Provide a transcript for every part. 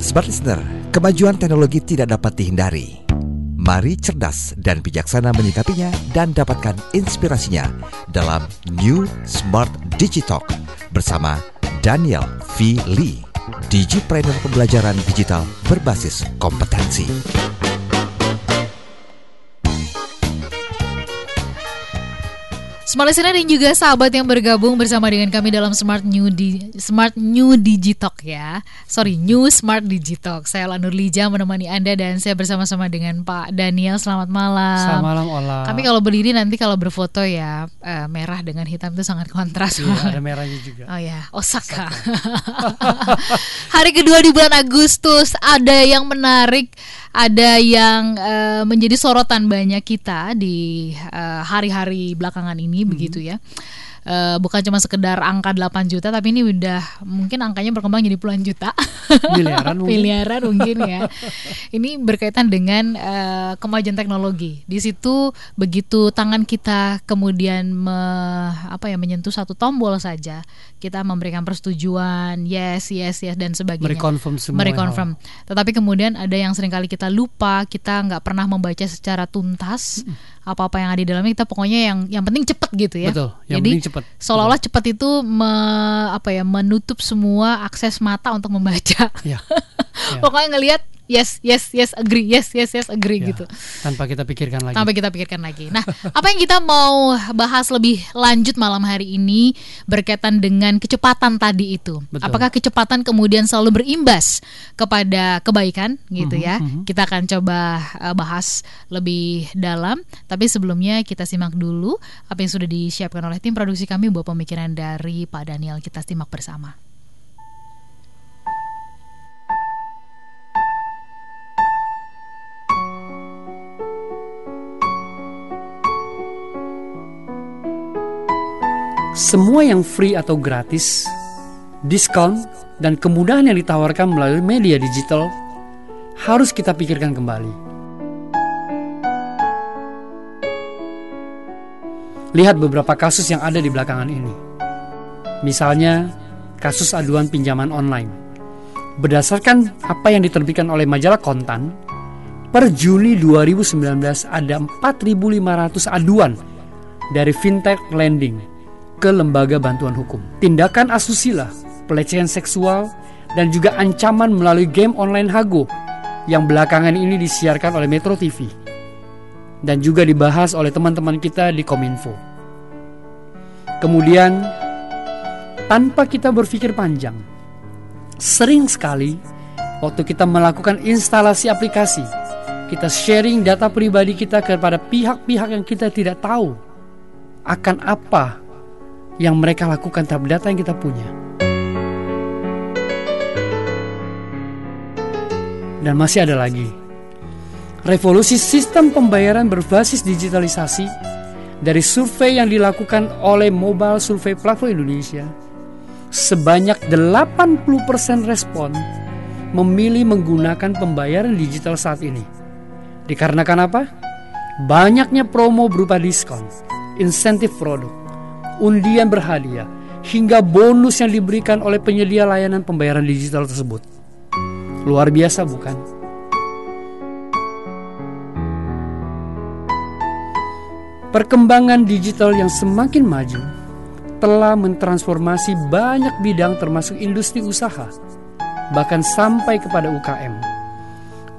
Smart Listener, kemajuan teknologi tidak dapat dihindari. Mari cerdas dan bijaksana menyikapinya dan dapatkan inspirasinya dalam New Smart Digitalk bersama Daniel V. Lee, Digipreneur Pembelajaran Digital Berbasis Kompetensi. Smart listener dan juga sahabat yang bergabung bersama dengan kami dalam Smart New di Smart New Digitalk ya. Sorry, New Smart Digitalk. Saya Lanur Lija menemani Anda dan saya bersama-sama dengan Pak Daniel. Selamat malam. Selamat malam Ola. Kami kalau berdiri nanti kalau berfoto ya uh, merah dengan hitam itu sangat kontras. Iya, ada merahnya juga. Oh ya, Osaka. Osaka. Hari kedua di bulan Agustus ada yang menarik ada yang uh, menjadi sorotan banyak kita di eh, hari-hari uh, belakangan ini hmm. begitu ya uh, bukan cuma sekedar angka 8 juta tapi ini udah mungkin angkanya berkembang jadi puluhan juta. Miliaran mungkin. miliaran mungkin ya. Ini berkaitan dengan uh, kemajuan teknologi. Di situ begitu tangan kita kemudian me, apa ya menyentuh satu tombol saja kita memberikan persetujuan yes yes yes dan sebagainya. Merekonfirm semua merekonfirm tetapi kemudian ada yang sering kali kita lupa kita nggak pernah membaca secara tuntas apa apa yang ada di dalamnya kita pokoknya yang yang penting cepet gitu ya betul yang jadi penting cepet seolah-olah cepat itu me, apa ya menutup semua akses mata untuk membaca ya. ya. pokoknya ngelihat yes yes yes agree yes yes yes agree ya, gitu. tanpa kita pikirkan lagi. Tanpa kita pikirkan lagi. Nah apa yang kita mau bahas lebih lanjut malam hari ini berkaitan dengan kecepatan tadi itu. Betul. apakah kecepatan kemudian selalu berimbas kepada kebaikan gitu -huh, ya? -huh. kita akan coba uh, bahas lebih dalam. Tapi sebelumnya kita simak dulu apa yang sudah disiapkan oleh tim produksi kami. Buat pemikiran dari Pak Daniel. Kita simak bersama Semua yang free atau gratis, diskon, dan kemudahan yang ditawarkan melalui media digital harus kita pikirkan kembali. Lihat beberapa kasus yang ada di belakangan ini. Misalnya, kasus aduan pinjaman online. Berdasarkan apa yang diterbitkan oleh majalah Kontan, per Juni 2019 ada 4.500 aduan dari fintech lending ke lembaga bantuan hukum. Tindakan asusila, pelecehan seksual, dan juga ancaman melalui game online Hago yang belakangan ini disiarkan oleh Metro TV dan juga dibahas oleh teman-teman kita di Kominfo. Kemudian, tanpa kita berpikir panjang, sering sekali waktu kita melakukan instalasi aplikasi, kita sharing data pribadi kita kepada pihak-pihak yang kita tidak tahu akan apa yang mereka lakukan terhadap data yang kita punya. Dan masih ada lagi. Revolusi sistem pembayaran berbasis digitalisasi dari survei yang dilakukan oleh Mobile Survey Platform Indonesia, sebanyak 80% respon memilih menggunakan pembayaran digital saat ini. Dikarenakan apa? Banyaknya promo berupa diskon, insentif produk, undian berhadiah, hingga bonus yang diberikan oleh penyedia layanan pembayaran digital tersebut. Luar biasa bukan? Perkembangan digital yang semakin maju telah mentransformasi banyak bidang termasuk industri usaha, bahkan sampai kepada UKM.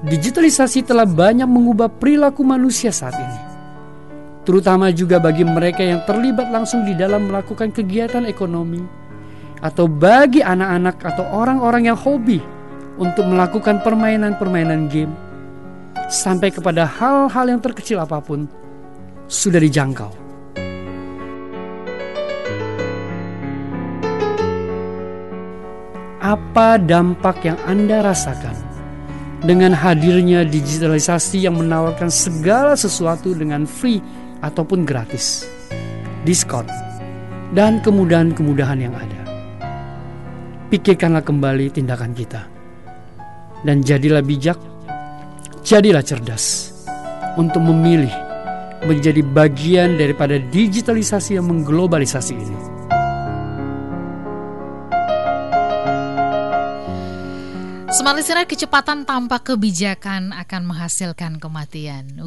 Digitalisasi telah banyak mengubah perilaku manusia saat ini terutama juga bagi mereka yang terlibat langsung di dalam melakukan kegiatan ekonomi, atau bagi anak-anak atau orang-orang yang hobi untuk melakukan permainan-permainan game, sampai kepada hal-hal yang terkecil apa pun sudah dijangkau. Apa dampak yang Anda rasakan dengan hadirnya digitalisasi yang menawarkan segala sesuatu dengan free ataupun gratis, diskon, dan kemudahan-kemudahan yang ada. Pikirkanlah kembali tindakan kita, dan jadilah bijak, jadilah cerdas untuk memilih menjadi bagian daripada digitalisasi yang mengglobalisasi ini. Smart listener, kecepatan tanpa kebijakan akan menghasilkan kematian.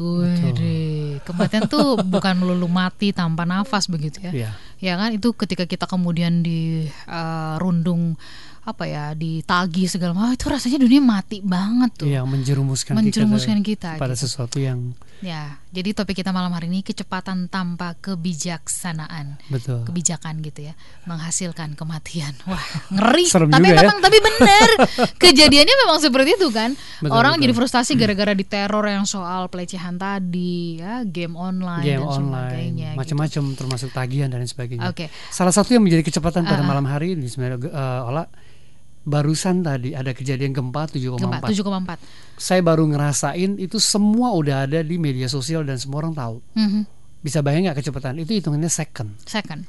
Kematian tuh bukan melulu mati tanpa nafas begitu ya. Iya. Ya kan itu ketika kita kemudian di uh, rundung apa ya ditagi segala macam itu rasanya dunia mati banget tuh. Iya, menjerumuskan, Menjerumuskan kita, kita, pada gitu. sesuatu yang Ya, jadi topik kita malam hari ini kecepatan tanpa kebijaksanaan. betul. Kebijakan gitu ya, menghasilkan kematian. Wah, ngeri. Serem tapi ya. memang tapi benar. Kejadiannya memang seperti itu kan. Betul, Orang betul. jadi frustasi gara-gara diteror yang soal pelecehan tadi, ya, game online game dan online, sebagainya. gitu. macam-macam termasuk tagihan dan sebagainya. Oke. Salah satu yang menjadi kecepatan pada ah. malam hari ini sebenarnya eh, Ola barusan tadi ada kejadian gempa 7,4. Gempa 7,4. Saya baru ngerasain itu semua udah ada di media sosial dan semua orang tahu. Mhm. Bisa bayang nggak kecepatan? Itu hitungannya second. Second.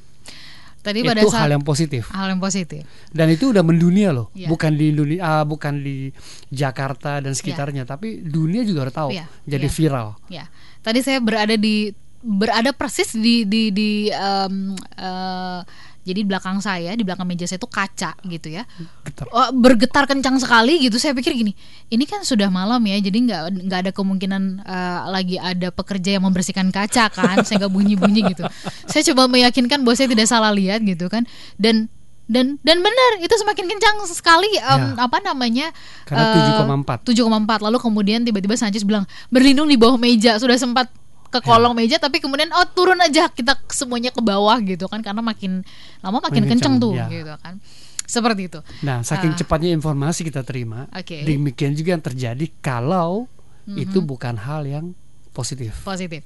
Tadi itu pada saat hal yang positif. hal yang positif. Dan itu udah mendunia loh, Iya. bukan di Indonesia, ah, bukan di Jakarta dan sekitarnya, tapi dunia juga udah tahu. Iya, Jadi iya. viral. Ya, tadi saya berada di berada persis di di di eh, jadi di belakang saya di belakang meja saya itu kaca gitu ya Getar. Oh, bergetar kencang sekali gitu saya pikir gini ini kan sudah malam ya jadi nggak nggak ada kemungkinan eh, lagi ada pekerja yang membersihkan kaca kan saya nggak bunyi bunyi gitu saya coba meyakinkan bahwa saya tidak salah lihat gitu kan dan dan dan benar itu semakin kencang sekali em, Ya. apa namanya Karena eh, 7,4. 7,4 lalu kemudian tiba-tiba Sanchez bilang berlindung di bawah meja sudah sempat ke kolong meja tapi kemudian oh turun aja kita semuanya ke bawah gitu kan karena makin lama makin Makin kenceng kencang, tuh ya. gitu kan seperti itu Nah, saking Ah. cepatnya informasi kita terima, Oke. demikian juga yang terjadi kalau Mhm. itu bukan hal yang positif. positif.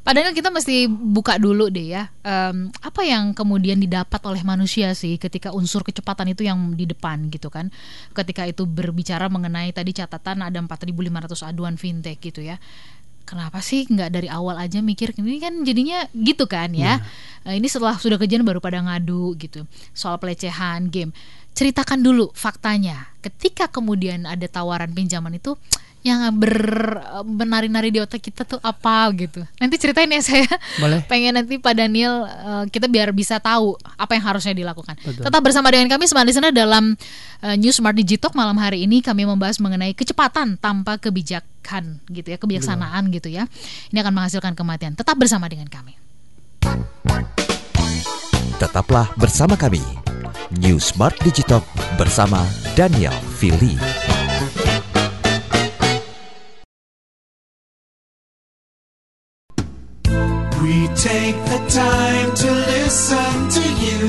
Padahal kita mesti buka dulu deh ya. Em, apa yang kemudian didapat oleh manusia sih ketika unsur kecepatan itu yang di depan gitu kan. Ketika itu berbicara mengenai tadi catatan ada 4.500 aduan fintech gitu ya. Kenapa sih nggak dari awal aja mikir ini kan jadinya gitu kan ya. Eh, ini setelah sudah kejadian baru pada ngadu gitu soal pelecehan game. Ceritakan dulu faktanya. Ketika kemudian ada tawaran pinjaman itu yang ber menari-nari di otak kita tuh apa gitu. Nanti ceritain ya saya. Boleh. Pengen nanti Pak Daniel eh, kita biar bisa tahu apa yang harusnya dilakukan. Betul. Tetap bersama dengan kami Smart Listener dalam eh, New Smart Digitalk malam hari ini kami membahas mengenai kecepatan tanpa kebijakan gitu ya, kebijaksanaan gitu ya. Ini akan menghasilkan kematian. Tetap bersama dengan kami. Tetaplah bersama kami. New Smart Digitalk bersama Daniel Fili. We take the time to listen to you.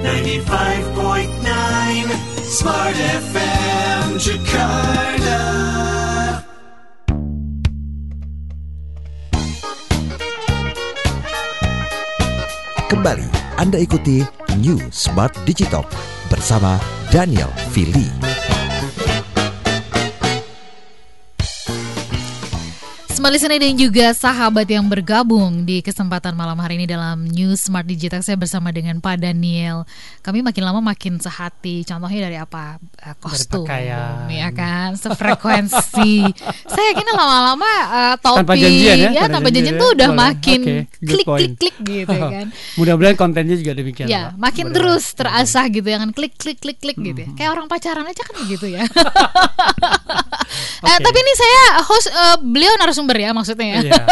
95.9 Smart FM Jakarta. Kembali Anda ikuti New Smart Digitalk bersama Daniel Fili. Smart Listener dan juga sahabat yang bergabung di kesempatan malam hari ini dalam New Smart Digital saya bersama dengan Pak Daniel. Kami makin lama makin sehati. Contohnya dari apa? Eh, Kostum, pakaian. ya kan, sefrekuensi. saya kira lama-lama eh, topi Tanpa janjian ya, tanpa tanpa janjian janjian tuh ya. udah Boleh. makin Oke, good klik point. klik klik gitu ya kan. Mudah-mudahan kontennya juga demikian. Ya, Pak. makin Mudah-mudahan. terus terasah gitu ya kan klik klik klik klik gitu ya. Kayak orang pacaran aja kan gitu ya. Eh, tapi ini saya host eh, beliau narasumber ya maksudnya ya. Iya.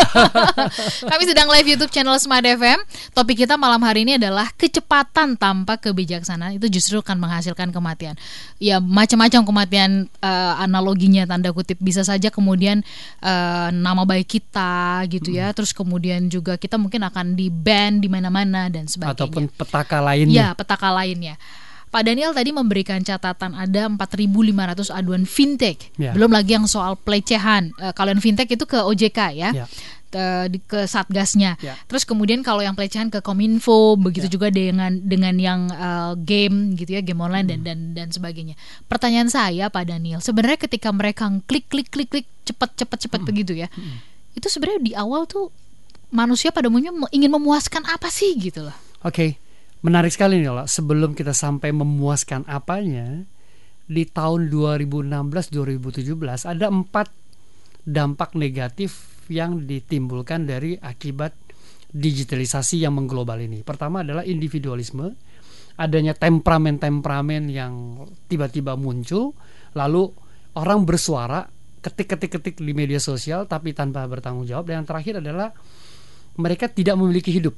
Kami sedang live YouTube channel Smart FM. Topik kita malam hari ini adalah kecepatan tanpa kebijaksanaan itu justru akan menghasilkan kematian. Ya macam-macam kematian eh, analoginya tanda kutip bisa saja kemudian eh, nama baik kita gitu ya. Terus kemudian juga kita mungkin akan di ban di mana-mana dan sebagainya. Ataupun petaka lainnya. Ya, petaka lainnya. Pak Daniel tadi memberikan catatan ada 4.500 aduan fintech. Ya. Belum lagi yang soal pelecehan. Eh, kalau yang fintech itu ke OJK ya. Ya. Ke, satgasnya. Ya. Terus kemudian kalau yang pelecehan ke Kominfo, begitu Ya. juga dengan dengan yang eh, game gitu ya, game online dan Hmm. dan dan sebagainya. Pertanyaan saya Pak Daniel, sebenarnya ketika mereka klik klik klik klik cepat cepat cepat Hmm. begitu ya. Itu sebenarnya di awal tuh manusia pada umumnya ingin memuaskan apa sih gitu loh. Oke, menarik sekali nih Ola. Sebelum kita sampai memuaskan apanya, di tahun 2016-2017 ada empat dampak negatif yang ditimbulkan dari akibat digitalisasi yang mengglobal ini. Pertama adalah individualisme, adanya temperamen-temperamen yang tiba-tiba muncul, lalu orang bersuara ketik-ketik-ketik di media sosial tapi tanpa bertanggung jawab dan yang terakhir adalah mereka tidak memiliki hidup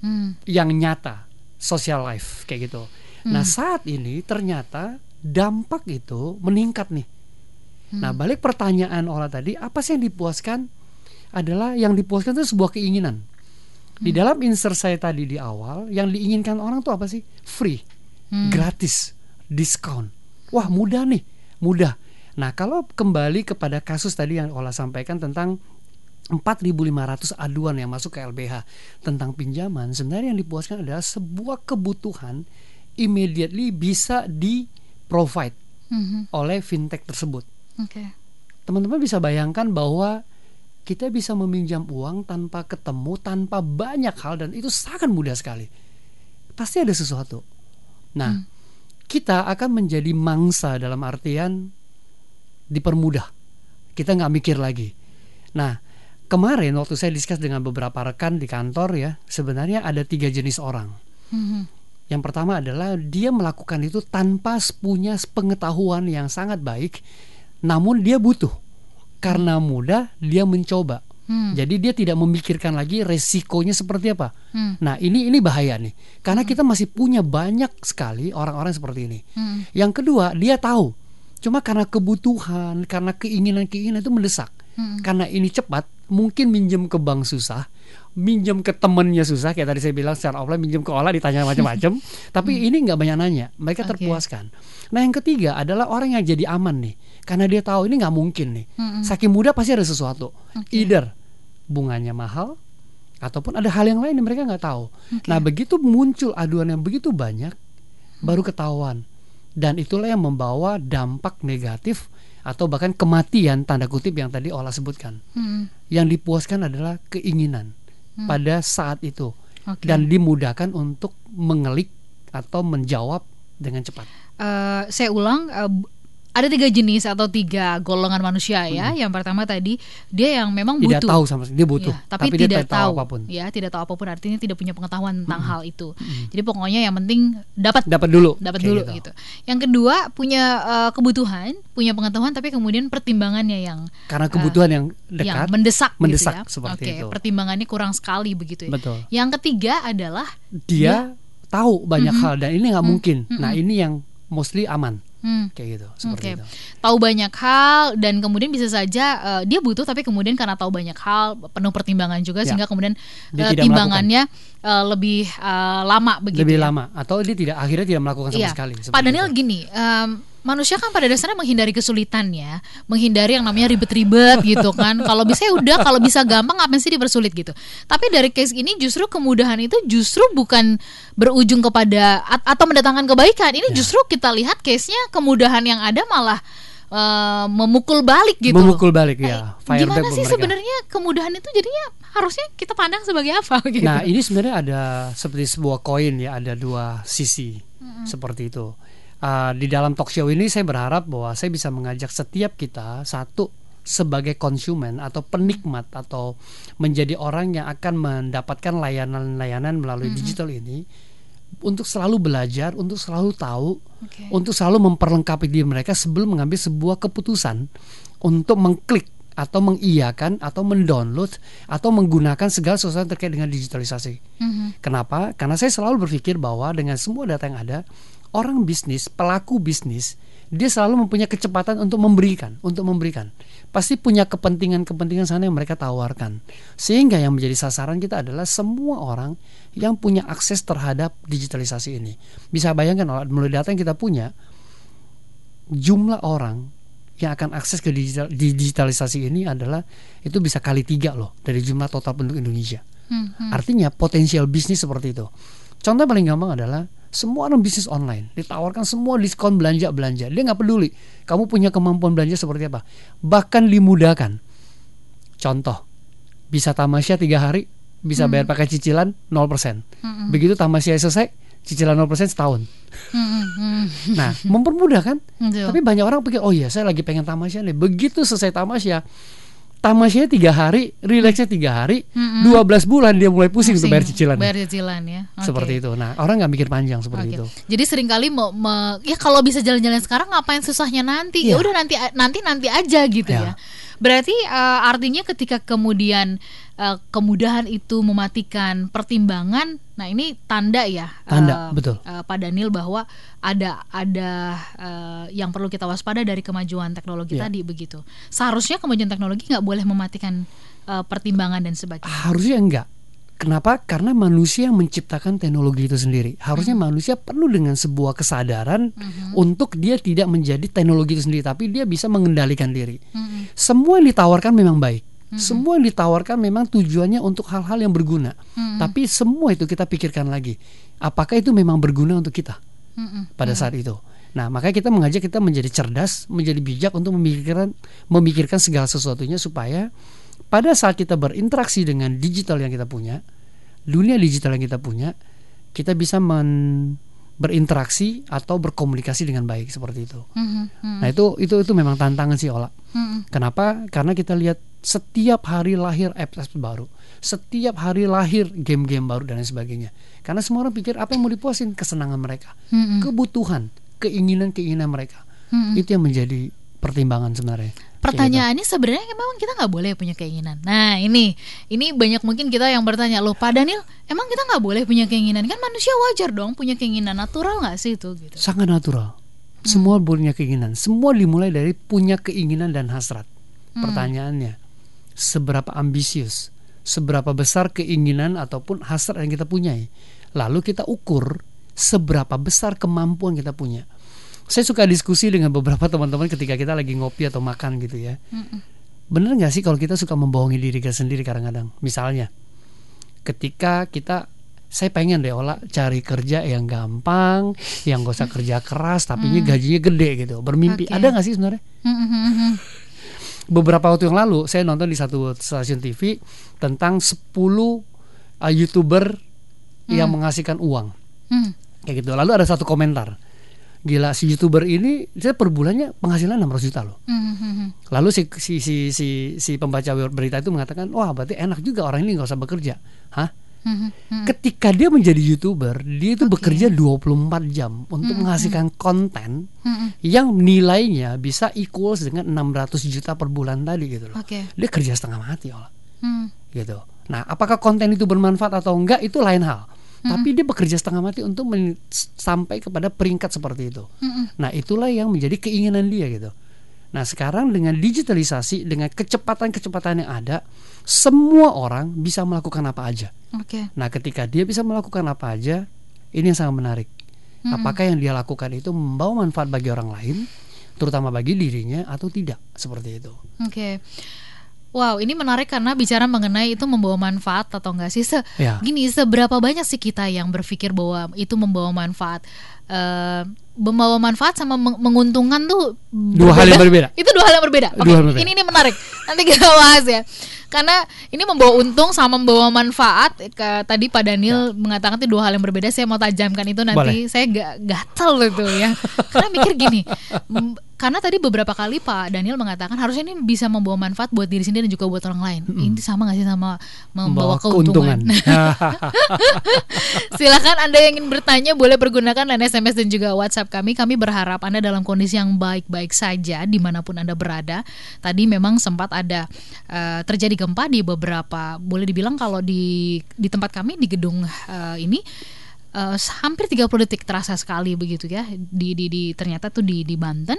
Hmm. yang nyata social life kayak gitu. Nah saat ini ternyata dampak itu meningkat nih. Nah balik pertanyaan Ola tadi apa sih yang dipuaskan adalah yang dipuaskan itu sebuah keinginan. Di dalam insert saya tadi di awal yang diinginkan orang tuh apa sih? Free, gratis, diskon. Wah mudah nih, mudah. Nah kalau kembali kepada kasus tadi yang Ola sampaikan tentang 4.500 aduan yang masuk ke LBH tentang pinjaman sebenarnya yang dipuaskan adalah sebuah kebutuhan immediately bisa di provide Mhm. oleh fintech tersebut. Oke. Teman-teman bisa bayangkan bahwa kita bisa meminjam uang tanpa ketemu, tanpa banyak hal dan itu sangat mudah sekali. Pasti ada sesuatu. Nah, kita akan menjadi mangsa dalam artian dipermudah. Kita nggak mikir lagi. Nah, kemarin waktu saya diskus dengan beberapa rekan di kantor ya, sebenarnya ada tiga jenis orang. Mhm. Yang pertama adalah dia melakukan itu tanpa punya pengetahuan yang sangat baik, namun dia butuh. Karena mudah, dia mencoba. Hmm. Jadi dia tidak memikirkan lagi resikonya seperti apa. Hmm. Nah ini ini bahaya nih, karena kita masih punya banyak sekali orang-orang seperti ini. Hmm. Yang kedua dia tahu, cuma karena kebutuhan, karena keinginan-keinginan itu mendesak. Hmm. Karena ini cepat, mungkin minjem ke bank susah, minjem ke temennya susah. Kayak tadi saya bilang secara offline minjem ke olah ditanya macam-macam. Tapi ini nggak banyak nanya, mereka Hmm. Oke. terpuaskan. Nah yang ketiga adalah orang yang jadi aman nih, karena dia tahu ini nggak mungkin nih. Mm-mm. Saking mudah pasti ada sesuatu. Oke. Either bunganya mahal, ataupun ada hal yang lain yang mereka nggak tahu. Nah begitu muncul aduan yang begitu banyak, baru ketahuan. Dan itulah yang membawa dampak negatif atau bahkan kematian tanda kutip yang tadi Ola sebutkan. Hmm. Yang dipuaskan adalah keinginan pada saat itu Oke. dan dimudahkan untuk mengelik atau menjawab dengan cepat. Eh, saya ulang b- ada tiga jenis atau tiga golongan manusia ya. Yang pertama tadi dia yang memang Tidak butuh. tahu sama dia butuh, Ya, tapi, dia tidak tahu, apa pun. ya tidak tahu apa pun artinya tidak punya pengetahuan tentang hal itu. Jadi pokoknya yang penting dapat Dapat dulu, dapat dulu gitu. Yang kedua punya eh, kebutuhan, punya pengetahuan tapi kemudian pertimbangannya yang Karena kebutuhan yang Eh, yang dekat, mendesak, mendesak gitu ya. seperti Oke, itu. pertimbangannya kurang sekali begitu ya. Betul. Yang ketiga adalah dia tahu banyak Mhm. hal dan ini nggak mungkin. Mhm. Nah ini yang mostly aman hmm, kayak gitu seperti Oke, itu. tahu banyak hal dan kemudian bisa saja eh, dia butuh tapi kemudian karena tahu banyak hal penuh pertimbangan juga Ya. sehingga kemudian Dia tidak timbangannya eh, lebih eh, lama begitu. Lebih ya. lama atau dia tidak akhirnya tidak melakukan sama Iya. sekali. Pak Daniel itu. gini, em, manusia kan pada dasarnya menghindari kesulitan ya, menghindari yang namanya ribet-ribet gitu kan. Kalau bisa ya udah, kalau bisa gampang ngapain sih dipersulit gitu. Tapi dari case ini justru kemudahan itu justru bukan berujung kepada at- atau mendatangkan kebaikan. Ya. Ini justru kita lihat case-nya kemudahan yang ada malah eh, memukul balik gitu. Memukul balik Nah, ya. Fireback Gimana sih mereka. sebenarnya kemudahan itu jadinya harusnya kita pandang sebagai apa gitu. Nah ini sebenarnya ada seperti sebuah koin ya ada dua sisi seperti itu. Ah, di dalam talk show ini saya berharap bahwa saya bisa mengajak setiap kita satu sebagai konsumen atau penikmat atau menjadi orang yang akan mendapatkan layanan-layanan melalui digital ini untuk selalu belajar, untuk selalu tahu, Oke. untuk selalu memperlengkapi diri mereka sebelum mengambil sebuah keputusan untuk mengklik atau mengiyakan atau mendownload atau menggunakan segala sesuatu yang terkait dengan digitalisasi. Mhm. Kenapa? Karena saya selalu berpikir bahwa dengan semua data yang ada, orang bisnis, pelaku bisnis, dia selalu mempunyai kecepatan untuk memberikan, untuk memberikan. Pasti punya kepentingan-kepentingan sana yang mereka tawarkan. Sehingga yang menjadi sasaran kita adalah semua orang yang punya akses terhadap digitalisasi ini. Bisa bayangkan kalau melalui data yang kita punya, jumlah orang yang akan akses ke digital, di digitalisasi ini adalah itu bisa kali tiga loh dari jumlah total penduduk Indonesia. Mhm. Artinya potensial bisnis seperti itu. Contoh paling gampang adalah semua orang bisnis online ditawarkan semua diskon belanja belanja. Dia nggak peduli kamu punya kemampuan belanja seperti apa. Bahkan dimudahkan. Contoh bisa tamasya tiga hari bisa bayar pakai cicilan 0%. Mhm. Begitu tamasya selesai cicilan 0% setahun. Mhm. Nah, mempermudah kan? Betul. Tapi banyak orang pikir, oh iya saya lagi pengen tamasya nih. Begitu selesai tamasya, tamasnya tiga hari, rileksnya tiga hari, Mm-mm. 12 bulan dia mulai pusing, untuk bayar cicilan. Bayar cicilan ya. Oke. Seperti itu. Nah, orang nggak mikir panjang seperti Oke. itu. Jadi sering kali mau me- ya kalau bisa jalan-jalan sekarang ngapain susahnya nanti? Ya Iya. udah nanti nanti nanti aja gitu Iya. ya. Berarti eh, artinya ketika kemudian eh, kemudahan itu mematikan pertimbangan, nah ini tanda ya. Tanda, eh, betul. eh, Pak Daniel bahwa ada ada eh, yang perlu kita waspada dari kemajuan teknologi Iya. tadi begitu. Seharusnya kemajuan teknologi nggak boleh mematikan eh, pertimbangan dan sebagainya. Harusnya enggak. Kenapa? Karena manusia yang menciptakan teknologi itu sendiri. Harusnya Hmm. manusia penuh dengan sebuah kesadaran untuk dia tidak menjadi teknologi itu sendiri, tapi dia bisa mengendalikan diri. Mm-mm. Semua yang ditawarkan memang baik. Hmm. Semua yang ditawarkan memang tujuannya untuk hal-hal yang berguna. Mm-mm. Tapi semua itu kita pikirkan lagi. Apakah itu memang berguna untuk kita Mm-mm. pada saat itu? Nah, makanya kita mengajak kita menjadi cerdas, menjadi bijak untuk memikirkan memikirkan segala sesuatunya supaya pada saat kita berinteraksi dengan digital yang kita punya, dunia digital yang kita punya, kita bisa men- berinteraksi atau berkomunikasi dengan baik seperti itu. Mhm, mhm, Nah, itu itu itu memang tantangan sih, Ola. mhm. Kenapa? Karena kita lihat setiap hari lahir apps-apps baru, setiap hari lahir game-game baru dan lain sebagainya. Karena semua orang pikir apa yang mau dipuasin kesenangan mereka, Mhm. kebutuhan, keinginan-keinginan mereka. Mhm. Itu yang menjadi pertimbangan sebenarnya. Pertanyaannya sebenarnya memang kita nggak boleh punya keinginan. Nah ini, ini banyak mungkin kita yang bertanya loh, Pak Daniel, emang kita nggak boleh punya keinginan? Kan manusia wajar dong punya keinginan natural nggak sih itu? Gitu. Sangat natural. Semua punya keinginan. Semua dimulai dari punya keinginan dan hasrat. Pertanyaannya, seberapa ambisius, seberapa besar keinginan ataupun hasrat yang kita punyai. Lalu kita ukur seberapa besar kemampuan kita punya. Saya suka diskusi dengan beberapa teman-teman ketika kita lagi ngopi atau makan gitu ya. Bener nggak sih kalau kita suka membohongi diri kita sendiri kadang-kadang? Misalnya, ketika kita saya pengen deh olah cari kerja yang gampang, yang gak usah kerja keras, tapi gajinya gede gitu. Bermimpi. Oke. Ada nggak sih sebenarnya? Beberapa waktu yang lalu saya nonton di satu stasiun TV tentang 10 uh, youtuber yang menghasilkan uang Hmm. kayak gitu. Lalu ada satu komentar, gila si youtuber ini saya per bulannya penghasilan 600 juta loh. Mhm, mhm. Lalu si si si si, si pembaca berita itu mengatakan, wah berarti enak juga orang ini nggak usah bekerja. Hah? Mhm, mhm. Ketika dia menjadi youtuber, dia itu Oke. bekerja 24 jam untuk menghasilkan konten Mhm. yang nilainya bisa equals dengan 600 juta per bulan tadi gitu loh. Oke. Dia kerja setengah mati olah Hmm. gitu. Nah, apakah konten itu bermanfaat atau enggak itu lain hal. Tapi dia bekerja setengah mati untuk men- sampai kepada peringkat seperti itu. Mhm. Nah, itulah yang menjadi keinginan dia gitu. Nah, sekarang dengan digitalisasi, dengan kecepatan-kecepatan yang ada, semua orang bisa melakukan apa aja. Oke. Nah, ketika dia bisa melakukan apa aja, ini yang sangat menarik. Apakah yang dia lakukan itu membawa manfaat bagi orang lain, terutama bagi dirinya atau tidak? Seperti itu. Oke. Wow, ini menarik karena bicara mengenai itu membawa manfaat atau enggak sih? Se Ya. Gini, seberapa banyak sih kita yang berpikir bahwa itu membawa manfaat? Eh, membawa manfaat sama meng- menguntungkan tuh Dua hal yang berbeda. Itu dua hal yang berbeda. Oke, berbeda. ini ini menarik. Nanti kita bahas ya. Karena ini membawa untung sama membawa manfaat. Ke, tadi Pak Daniel mengatakan itu dua hal yang berbeda. Saya mau tajamkan itu nanti. Boleh. Saya gak gatel itu ya. Karena mikir gini. Karena tadi beberapa kali Pak Daniel mengatakan harusnya ini bisa membawa manfaat buat diri sendiri dan juga buat orang lain. Ini sama gak sih sama membawa, keuntungan? Silakan Anda yang ingin bertanya boleh pergunakan line SMS dan juga WhatsApp kami. Kami berharap Anda dalam kondisi yang baik-baik saja di mana pun Anda berada. Tadi memang sempat ada eh, terjadi gempa di beberapa, boleh dibilang kalau di di tempat kami di gedung eh, ini eh, hampir 30 detik terasa sekali begitu ya. Di di, di ternyata tuh di di Banten.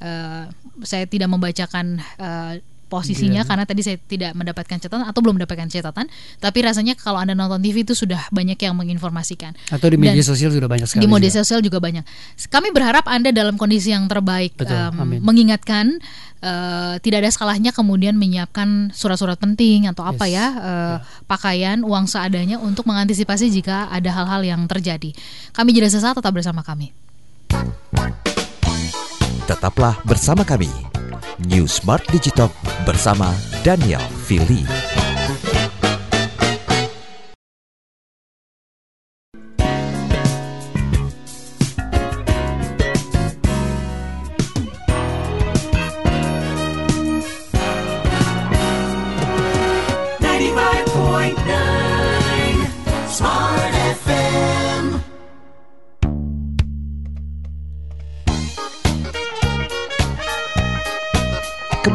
Eh, saya tidak membacakan eh, posisinya Iya. karena tadi saya tidak mendapatkan catatan atau belum mendapatkan catatan tapi rasanya kalau anda nonton TV itu sudah banyak yang menginformasikan Atau di media Dan sosial sudah banyak sekali. di media juga. sosial juga banyak kami berharap anda dalam kondisi yang terbaik Betul, amin. mengingatkan eh, tidak ada salahnya kemudian menyiapkan surat-surat penting atau apa Yes, ya eh, pakaian uang seadanya untuk mengantisipasi jika ada hal-hal yang terjadi kami jeda sesaat tetap bersama kami Tetaplah bersama kami. New Smart Digitalk bersama Daniel Fili.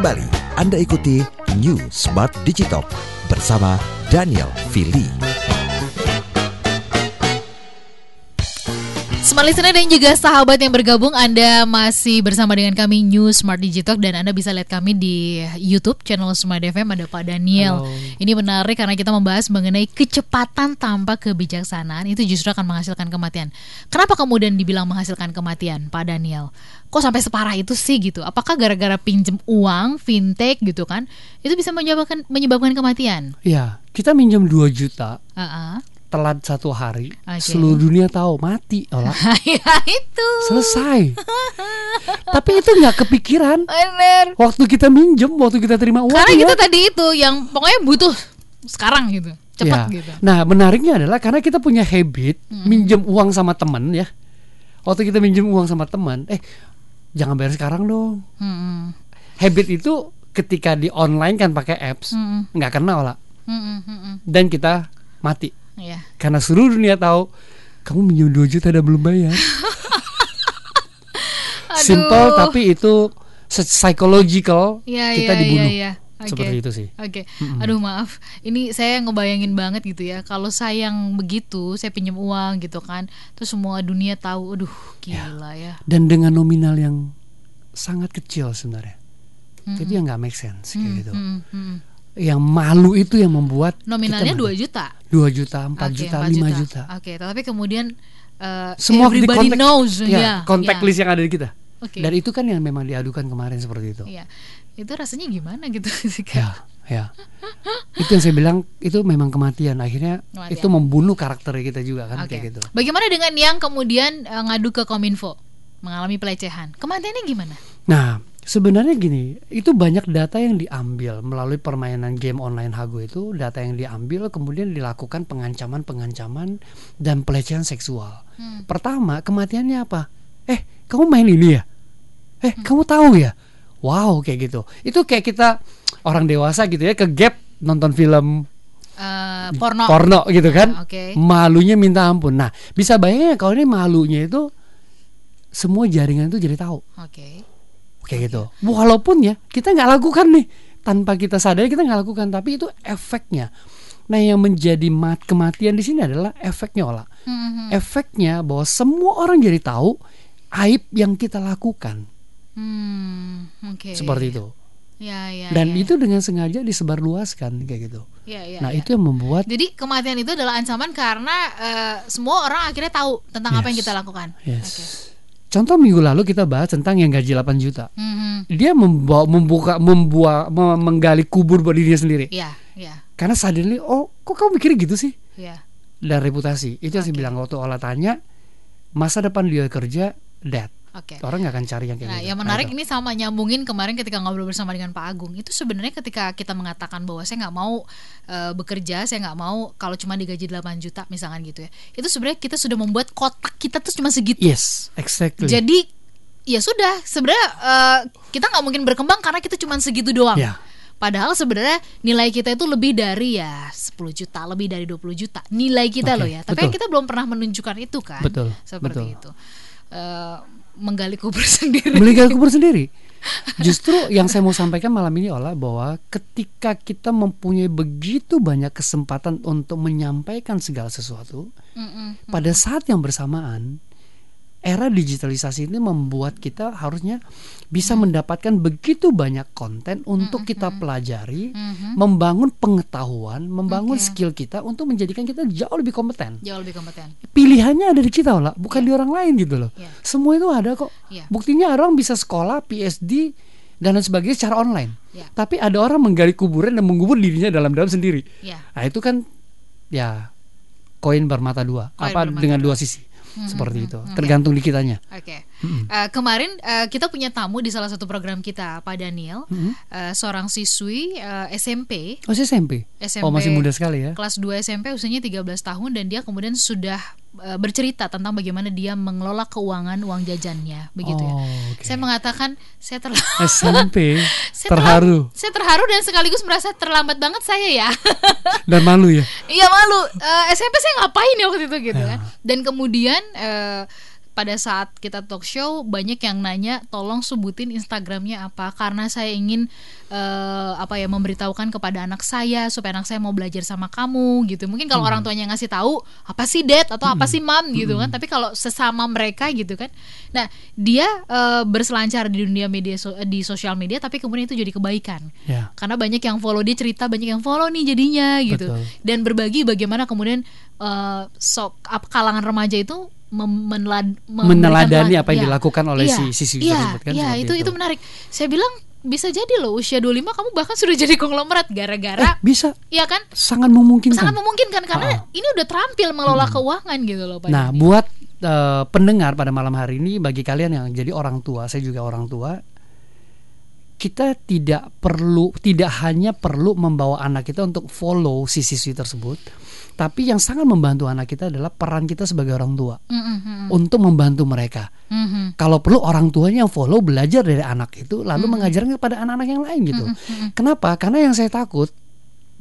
Kembali Anda ikuti New Smart Digital bersama Daniel Fili. Smart listener dan juga sahabat yang bergabung Anda masih bersama dengan kami New Smart Digital Dan Anda bisa lihat kami di Youtube channel Smart FM Ada Pak Daniel Halo. Ini menarik karena kita membahas mengenai kecepatan tanpa kebijaksanaan Itu justru akan menghasilkan kematian Kenapa kemudian dibilang menghasilkan kematian Pak Daniel? Kok sampai separah itu sih gitu? Apakah gara-gara pinjem uang, fintech gitu kan Itu bisa menyebabkan, menyebabkan kematian? Ya, kita minjem 2 juta, Ah, telat satu hari, Oke. seluruh dunia tahu mati, olah. Ya itu Selesai. Tapi itu nggak kepikiran. Bener Waktu kita minjem, waktu kita terima uang Karena ya. kita tadi itu yang pokoknya butuh sekarang gitu, cepat Ya. gitu. Nah, menariknya adalah karena kita punya habit minjem uang sama teman ya. Waktu kita minjem uang sama teman, eh jangan bayar sekarang dong. Hmm, Habit itu ketika di online kan pakai apps, hmm, nggak kena olah. hmm, hmm, hmm, hmm. Dan kita mati. Iya. Karena seluruh dunia tahu kamu minjem 2 juta dan belum bayar. Simple tapi itu psychological Iya, kita iya, dibunuh. iya, iya. Oke. Seperti itu sih. Oke, aduh maaf, ini saya ngebayangin banget gitu ya. Kalau saya yang begitu, saya pinjam uang gitu kan, terus semua dunia tahu, aduh gila ya. Dan dengan nominal yang sangat kecil sebenarnya. Jadi yang nggak make sense kayak gitu. Hmm, hmm. Yang malu itu yang membuat Nominalnya 2 juta. 2 juta, 4 Oke, juta, 4 5 juta. Oke, tapi kemudian uh, Semua di everybody kontak, knows, ya, ya. kontak ya. list yang ada di kita. Oke. Dan itu kan yang memang diadukan kemarin seperti itu. Iya. Itu rasanya gimana gitu sih Ya, ya. itu yang saya bilang itu memang kematian. Akhirnya Kematian. itu membunuh karakter kita juga kan Oke. kayak gitu. Bagaimana dengan yang kemudian eh, ngadu ke Kominfo mengalami pelecehan? Kematiannya gimana? Nah, sebenarnya gini, itu banyak data yang diambil melalui permainan game online Hago itu, data yang diambil kemudian dilakukan pengancaman-pengancaman dan pelecehan seksual. Hmm. Pertama, kematiannya apa? Eh, kamu main ini ya? Eh, Hmm. kamu tahu ya? Wow, kayak gitu. Itu kayak kita orang dewasa gitu ya ke gap nonton film Eh, porno. porno gitu kan. Ah, Oke. Malunya minta ampun. Nah, bisa bayangin kalau ini malunya itu semua jaringan itu jadi tahu Oke. Kayak gitu. Walaupun ya kita nggak lakukan nih tanpa kita sadari kita nggak lakukan, tapi itu efeknya. Nah yang menjadi mat kematian di sini adalah efeknya olah. Hmm, Efeknya bahwa semua orang jadi tahu aib yang kita lakukan hmm, Oke. seperti itu. Ya, ya. Dan ya, itu dengan sengaja disebarluaskan kayak gitu. Ya, ya, nah ya. itu yang membuat Jadi kematian itu adalah ancaman karena eh, semua orang akhirnya tahu tentang apa yang Yes. kita lakukan. yes. Oke. Contoh minggu lalu kita bahas tentang yang gaji 8 juta. Mhm. Dia membawa membuka membuat me- menggali kubur buat dirinya sendiri. Ya, ya, Karena suddenly oh kok kamu mikir gitu sih? ya. dan reputasi itu yang saya bilang waktu olah tanya masa depan dia kerja dead Oke. orang nggak akan cari yang kayak Nah, gitu yang menarik Nah, ini sama nyambungin kemarin ketika ngobrol bersama dengan Pak Agung itu sebenarnya ketika kita mengatakan bahwa saya nggak mau eh, bekerja, saya nggak mau kalau cuma digaji 8 juta misalkan gitu ya. Itu sebenarnya kita sudah membuat kotak kita tuh cuma segitu. yes exactly Jadi ya sudah sebenarnya eh, kita nggak mungkin berkembang karena kita cuma segitu doang. Ya. Padahal sebenarnya nilai kita itu lebih dari ya 10 juta, lebih dari 20 juta. Nilai kita Oke, loh ya. Tapi betul. kita belum pernah menunjukkan itu kan. Betul, Seperti betul. itu. Eh, menggali kubur sendiri. melihat kubur sendiri justru yang saya mau sampaikan malam ini adalah bahwa ketika kita mempunyai begitu banyak kesempatan untuk menyampaikan segala sesuatu Mm-mm. pada saat yang bersamaan era digitalisasi ini membuat kita harusnya bisa mendapatkan begitu banyak konten untuk kita pelajari, Mhm. membangun pengetahuan, membangun Oke. skill kita untuk menjadikan kita jauh lebih kompeten. Jauh lebih kompeten. Pilihannya ada di kita lah, bukan di orang lain gitu loh. Iya. Semua itu ada kok. Iya. Buktinya orang bisa sekolah, PhD dan lain sebagainya secara online. Iya. Tapi ada orang menggali kuburan dan mengubur dirinya dalam-dalam sendiri. Ya. Nah itu kan ya koin bermata dua, Koin apa bermata dengan dua. dua sisi seperti itu. Oke. Tergantung di kitanya. Oke. Eh, kemarin eh, kita punya tamu di salah satu program kita, Pak Daniel, eh, seorang siswi eh, SMP, Oh SMP. SMP. Oh masih muda sekali ya. kelas 2 SMP usianya 13 tahun dan dia kemudian sudah bercerita tentang bagaimana dia mengelola keuangan uang jajannya, begitu ya. Oh, oke. Saya mengatakan saya terlalu SMP saya terharu terlam- saya terharu dan sekaligus merasa terlambat banget saya ya. dan malu ya. Iya malu. Eh, SMP saya ngapain ya waktu itu gitu Ya. kan. Dan kemudian eh, pada saat kita talk show banyak yang nanya tolong sebutin Instagramnya apa? Karena saya ingin eh, apa ya memberitahukan kepada anak saya supaya anak saya mau belajar sama kamu gitu. Mungkin kalau orang tuanya ngasih tahu apa sih dad? Atau apa sih mam? Gitu kan. Tapi kalau sesama mereka gitu kan. Nah dia eh, berselancar di dunia media so- di sosial media tapi kemudian itu jadi kebaikan. Ya. karena banyak yang follow dia cerita banyak yang follow nih jadinya gitu. Betul. dan berbagi bagaimana kemudian eh, sok kalangan remaja itu menelad- Meneladani apa yang Iya. dilakukan oleh Iya, si siswi iya, tersebut kan iya seperti itu, itu menarik saya bilang bisa jadi loh usia 25 kamu bahkan sudah jadi konglomerat Eh, gara-gara bisa Iya kan sangat memungkinkan. sangat memungkinkan karena Ah. ini udah terampil mengelola keuangan gitu loh Pak Nah, Dani. buat eh, pendengar pada malam hari ini bagi kalian yang jadi orang tua, saya juga orang tua, kita tidak perlu tidak hanya perlu membawa anak kita untuk follow si siswi tersebut, tapi yang sangat membantu anak kita adalah peran kita sebagai orang tua Mm, mm, mm, untuk membantu mereka. mm, mm. Kalau perlu orang tuanya yang follow belajar dari anak itu lalu mengajarkan kepada anak-anak yang lain gitu. Kenapa? Karena yang saya takut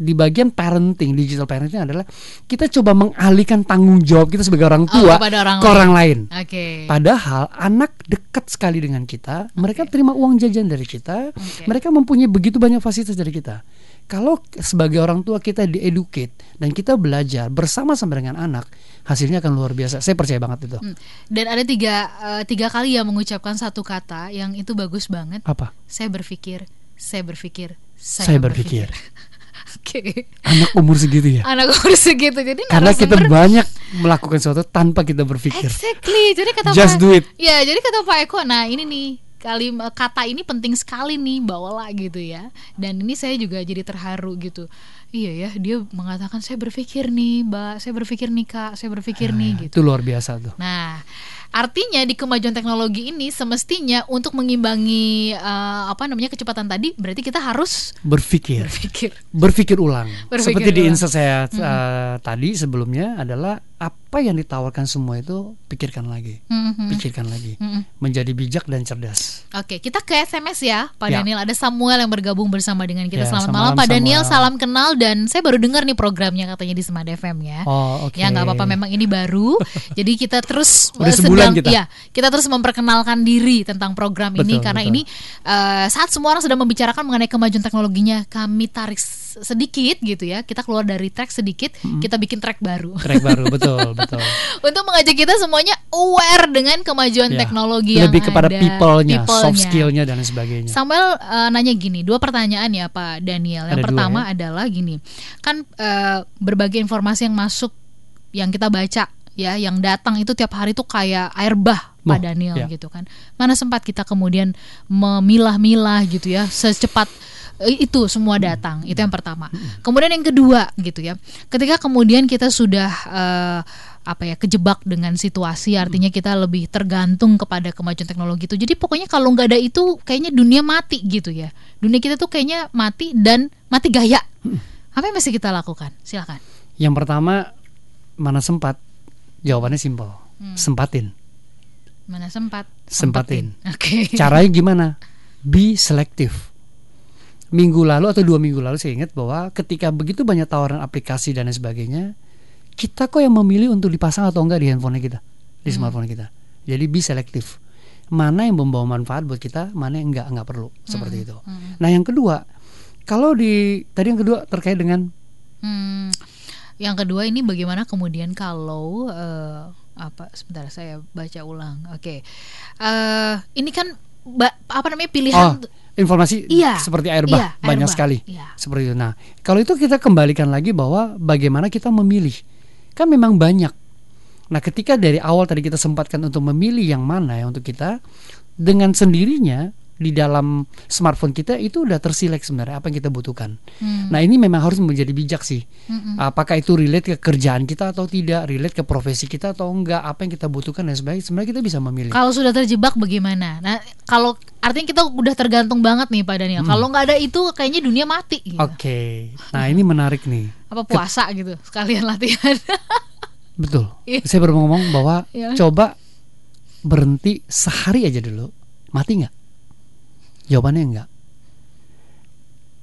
di bagian parenting, digital parenting adalah kita coba mengalihkan tanggung jawab kita sebagai orang Oh, tua kepada orang ke orang lain. Oke. Padahal anak dekat sekali dengan kita, mereka terima uang jajan dari kita, Oke. mereka mempunyai begitu banyak fasilitas dari kita. Kalau sebagai orang tua kita dieducate dan kita belajar bersama-sama dengan anak, hasilnya akan luar biasa. Saya percaya banget itu. Mm. Dan ada tiga eh, tiga kali yang mengucapkan satu kata yang itu bagus banget. Apa? Saya berpikir, saya berpikir, Saya berpikir. Oke. Anak umur segitu ya. Anak umur segitu. Jadi Karena kita banyak melakukan sesuatu tanpa kita berpikir. Exactly. Jadi kata Just Pak, do it. Ya, jadi kata Pak Eko, nah ini nih kali kata ini penting sekali nih bawalah gitu ya. Dan ini saya juga jadi terharu gitu. Iya ya, dia mengatakan saya berpikir nih, Mbak, saya berpikir nih Kak, saya berpikir nih gitu. Itu luar biasa tuh. Nah, artinya di kemajuan teknologi ini semestinya untuk mengimbangi eh, apa namanya kecepatan tadi, berarti kita harus Berpikir. berpikir. berpikir ulang. Berpikir Seperti di ulang. insert saya uh, tadi sebelumnya adalah apa yang ditawarkan semua itu pikirkan lagi, Mhm. pikirkan lagi, Mhm. menjadi bijak dan cerdas. Oke, kita ke SMS ya, Pak Ya. Daniel. Ada Samuel yang bergabung bersama dengan kita. Ya, Selamat selamat malam, Pak Daniel. Samuel. Salam kenal dan saya baru dengar nih programnya katanya di Smart FM ya. Oh oke. Ya nggak apa-apa, memang ini baru. jadi kita terus Udah eh, sebulan sedang, kita. ya kita terus memperkenalkan diri tentang program ini Betul, karena betul. ini eh, saat semua orang sedang membicarakan mengenai kemajuan teknologinya, kami tarik sedikit gitu ya. Kita keluar dari track sedikit, kita bikin track baru. Track baru betul betul. Untuk mengajak kita semuanya aware dengan kemajuan Ya, teknologi yang lebih kepada ada, people-nya, soft people-nya. skill-nya dan sebagainya. Samuel eh, nanya gini, dua pertanyaan ya Pak Daniel. Yang Ada dua, pertama ya. adalah gini, kan eh, berbagai informasi yang masuk, yang kita baca, ya, yang datang itu tiap hari tuh kayak air bah, Pak Oh, Daniel ya. gitu kan. Mana sempat kita kemudian memilah-milah gitu ya, secepat itu semua datang. Itu yang pertama. Kemudian yang kedua gitu ya, ketika kemudian kita sudah eh, apa ya kejebak dengan situasi artinya kita lebih tergantung kepada kemajuan teknologi itu jadi pokoknya kalau nggak ada itu kayaknya dunia mati gitu ya dunia kita tuh kayaknya mati dan mati gaya apa yang mesti kita lakukan silakan Yang pertama mana sempat? Jawabannya simpel. Hmm. Sempatin. mana sempat Sempatin. oke Caranya gimana? Be selective. Minggu lalu atau dua minggu lalu saya ingat bahwa ketika begitu banyak tawaran aplikasi dan lain sebagainya, kita kok yang memilih untuk dipasang atau enggak di handphone kita, di smartphone kita. Jadi be selective. Mana yang membawa manfaat buat kita, mana yang enggak enggak perlu. Seperti itu. Nah yang kedua, kalau di tadi yang kedua terkait dengan? Hmm, yang kedua ini bagaimana kemudian kalau eh, apa sebentar saya baca ulang. Oke. Eh, ini kan ba- apa namanya oh pilihan informasi Iya, seperti air bah iya, air banyak bah, sekali iya. seperti itu. Nah kalau itu kita kembalikan lagi bahwa bagaimana kita memilih kan memang banyak. Nah ketika dari awal tadi kita sempatkan untuk memilih yang mana ya untuk kita dengan sendirinya di dalam smartphone kita itu udah tersilek sebenarnya apa yang kita butuhkan. Hmm. Nah ini memang harus menjadi bijak sih. Mm-mm. Apakah itu relate ke kerjaan kita atau tidak, relate ke profesi kita atau enggak, apa yang kita butuhkan dan sebagainya. Sebenarnya kita bisa memilih. Kalau sudah terjebak bagaimana? Nah, kalau artinya kita udah tergantung banget nih Pak Daniel. Kalau nggak ada itu kayaknya dunia mati gitu. Hmm. Oke, nah ini menarik nih. Apa puasa gitu, sekalian latihan. Betul. Iya. Saya baru ngomong bahwa Iya. coba berhenti sehari aja dulu. Mati nggak? Jawabannya enggak.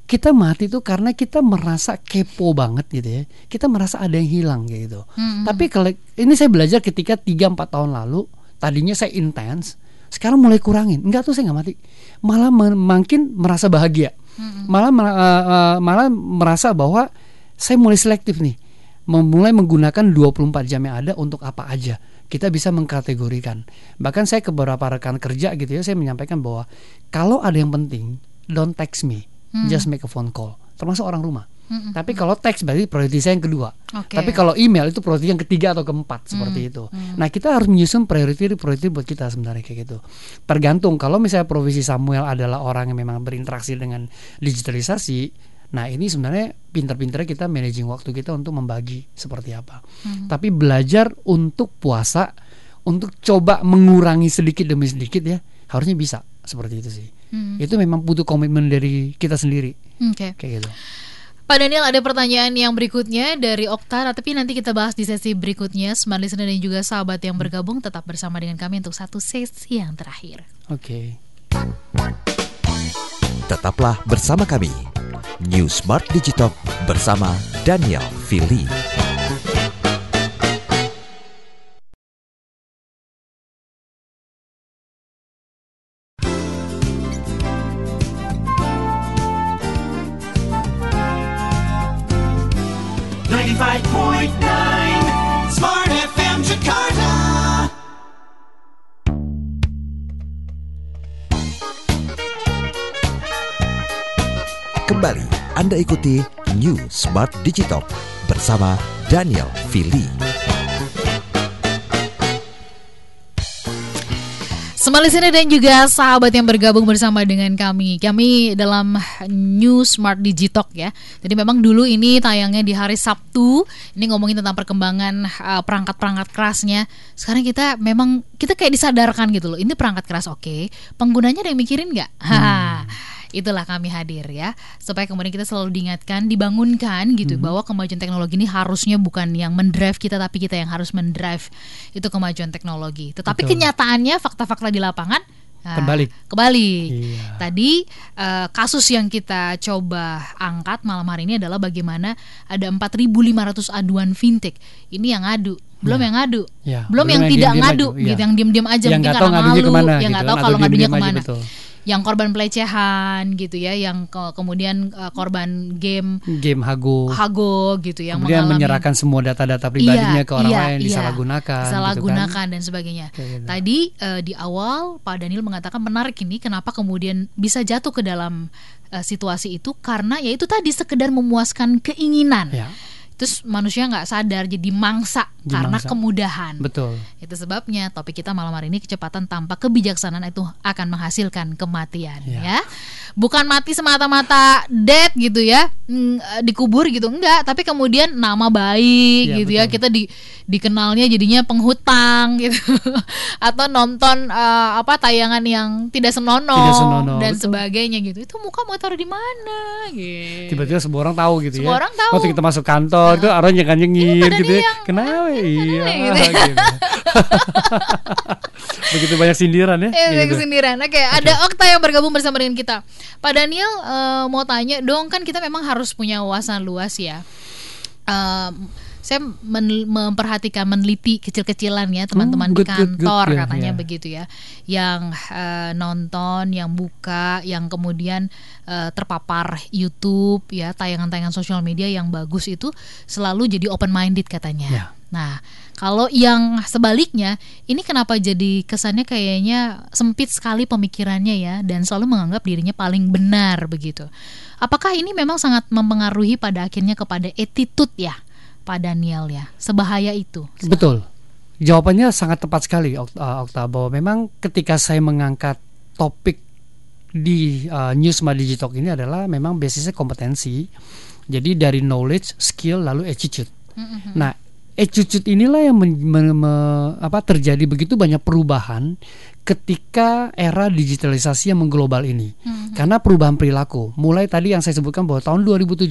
Kita mati tuh karena kita merasa kepo banget gitu ya. Kita merasa ada yang hilang kayak gitu. Hmm. Tapi kalau ini saya belajar ketika 3 4 tahun lalu tadinya saya intens sekarang mulai kurangin enggak tuh saya nggak mati malah makin merasa bahagia malah uh, uh, malah merasa bahwa saya mulai selektif nih memulai menggunakan 24 jam yang ada untuk apa aja kita bisa mengkategorikan bahkan saya ke beberapa rekan kerja gitu ya saya menyampaikan bahwa kalau ada yang penting don't text me hmm. just make a phone call termasuk orang rumah hmm Tapi kalau teks berarti prioritas saya yang kedua. Okay. Tapi kalau email itu prioritas yang ketiga atau keempat mm seperti itu. mm Nah kita harus menyusun prioritas prioritas buat kita sebenarnya kayak gitu. Tergantung kalau misalnya profesi Samuel adalah orang yang memang berinteraksi dengan digitalisasi, Nah ini sebenarnya pinter-pinternya kita managing waktu kita untuk membagi seperti apa. Hmm. Tapi belajar untuk puasa, untuk coba mengurangi sedikit demi sedikit ya, harusnya bisa seperti itu sih. Hmm. Itu memang butuh komitmen dari kita sendiri. Okay. Kayak gitu. Pak Daniel ada pertanyaan yang berikutnya dari Okta, tapi nanti kita bahas di sesi berikutnya. Smart listener dan juga sahabat yang bergabung tetap bersama dengan kami untuk satu sesi yang terakhir. Oke. Okay. Tetaplah bersama kami. New Smart Digital bersama Daniel Fili. Smart FM Jakarta. Kembali Anda ikuti New Smart Digital bersama Daniel Fili. Semua sini dan juga sahabat yang bergabung bersama dengan kami. Kami dalam New Smart Digitalk ya. Jadi memang dulu ini tayangnya di hari Sabtu. Ini ngomongin tentang perkembangan uh, perangkat-perangkat kerasnya. Sekarang kita memang kita kayak disadarkan gitu loh. Ini perangkat keras oke. Okay. Penggunanya ada yang mikirin nggak? Hmm itulah kami hadir ya supaya kemudian kita selalu diingatkan dibangunkan gitu mm -hmm. bahwa kemajuan teknologi ini harusnya bukan yang mendrive kita tapi kita yang harus mendrive itu kemajuan teknologi tetapi Betul. kenyataannya fakta-fakta di lapangan Nah, kebalik. Kebalik. Iya. Tadi uh, kasus yang kita coba angkat malam hari ini adalah bagaimana ada 4.500 aduan fintech. Ini yang ngadu, belum ya. yang ngadu, ya. belum, belum yang, yang tidak ngadu, gitu, ya. yang diam-diam aja yang mungkin karena malu, ke mana, yang nggak gitu. tahu kalau ngadunya ke mana. Aja, betul yang korban pelecehan gitu ya, yang ke, kemudian uh, korban game game hago hago gitu yang kemudian mengalami, menyerahkan semua data-data pribadinya iya, ke orang iya, lain iya, disalahgunakan disalahgunakan gitu kan? dan sebagainya. Gitu. Tadi uh, di awal Pak Daniel mengatakan menarik ini kenapa kemudian bisa jatuh ke dalam uh, situasi itu karena ya itu tadi sekedar memuaskan keinginan. Ya terus manusia nggak sadar jadi mangsa jadi karena mangsa. kemudahan. Betul. Itu sebabnya topik kita malam hari ini kecepatan tanpa kebijaksanaan itu akan menghasilkan kematian ya. ya. Bukan mati semata-mata dead gitu ya, mm, dikubur gitu enggak, tapi kemudian nama baik ya, gitu ya. betul. ya. Kita di dikenalnya jadinya penghutang gitu. Atau nonton uh, apa tayangan yang tidak senonoh, tidak senonoh dan betul. sebagainya gitu. Itu muka mau taruh di mana gitu. Tiba-tiba semua orang tahu gitu semua ya. orang tahu. Waktu kita masuk kantor oh itu arahnya kan nyengir gitu ya. Kenapa? Iya. Gitu. gitu. Begitu banyak sindiran ya. Iya, gitu. sindiran. Oke, okay, ada Okta yang bergabung bersama dengan kita. Pak Daniel uh, mau tanya dong kan kita memang harus punya wawasan luas ya. Um, saya men memperhatikan meneliti kecil-kecilan ya teman-teman oh, di kantor good, good, katanya yeah. begitu ya. Yang uh, nonton yang buka yang kemudian uh, terpapar YouTube ya tayangan-tayangan sosial media yang bagus itu selalu jadi open minded katanya. Yeah. nah kalau yang sebaliknya ini kenapa jadi kesannya kayaknya sempit sekali pemikirannya ya dan selalu menganggap dirinya paling benar begitu. Apakah ini memang sangat mempengaruhi pada akhirnya kepada attitude ya Pak Daniel ya. Sebahaya itu. Betul. Jawabannya sangat tepat sekali uh, Okta bahwa memang ketika saya mengangkat topik di uh, News Digital ini adalah memang basisnya kompetensi. Jadi dari knowledge skill lalu attitude. Mm-hmm. nah attitude inilah yang men, men, me, apa terjadi begitu banyak perubahan ketika era digitalisasi yang mengglobal ini. Hmm. Karena perubahan perilaku. Mulai tadi yang saya sebutkan bahwa tahun 2017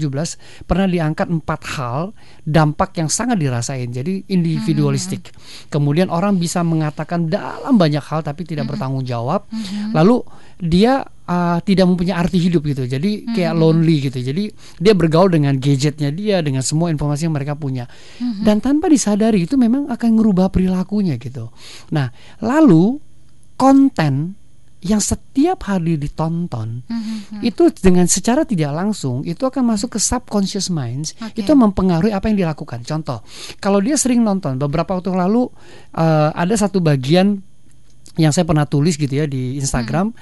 pernah diangkat empat hal dampak yang sangat dirasain. Jadi individualistik. Hmm. Kemudian orang bisa mengatakan dalam banyak hal tapi tidak hmm. bertanggung jawab. Hmm. Lalu dia uh, tidak mempunyai arti hidup gitu. Jadi kayak Mhm. lonely gitu. Jadi dia bergaul dengan gadgetnya dia, dengan semua informasi yang mereka punya. Mhm. Dan tanpa disadari itu memang akan merubah perilakunya gitu. Nah, lalu konten yang setiap hari ditonton Mhm. itu dengan secara tidak langsung itu akan masuk ke subconscious minds Oke. itu mempengaruhi apa yang dilakukan contoh kalau dia sering nonton beberapa waktu lalu eh, ada satu bagian yang saya pernah tulis gitu ya di Instagram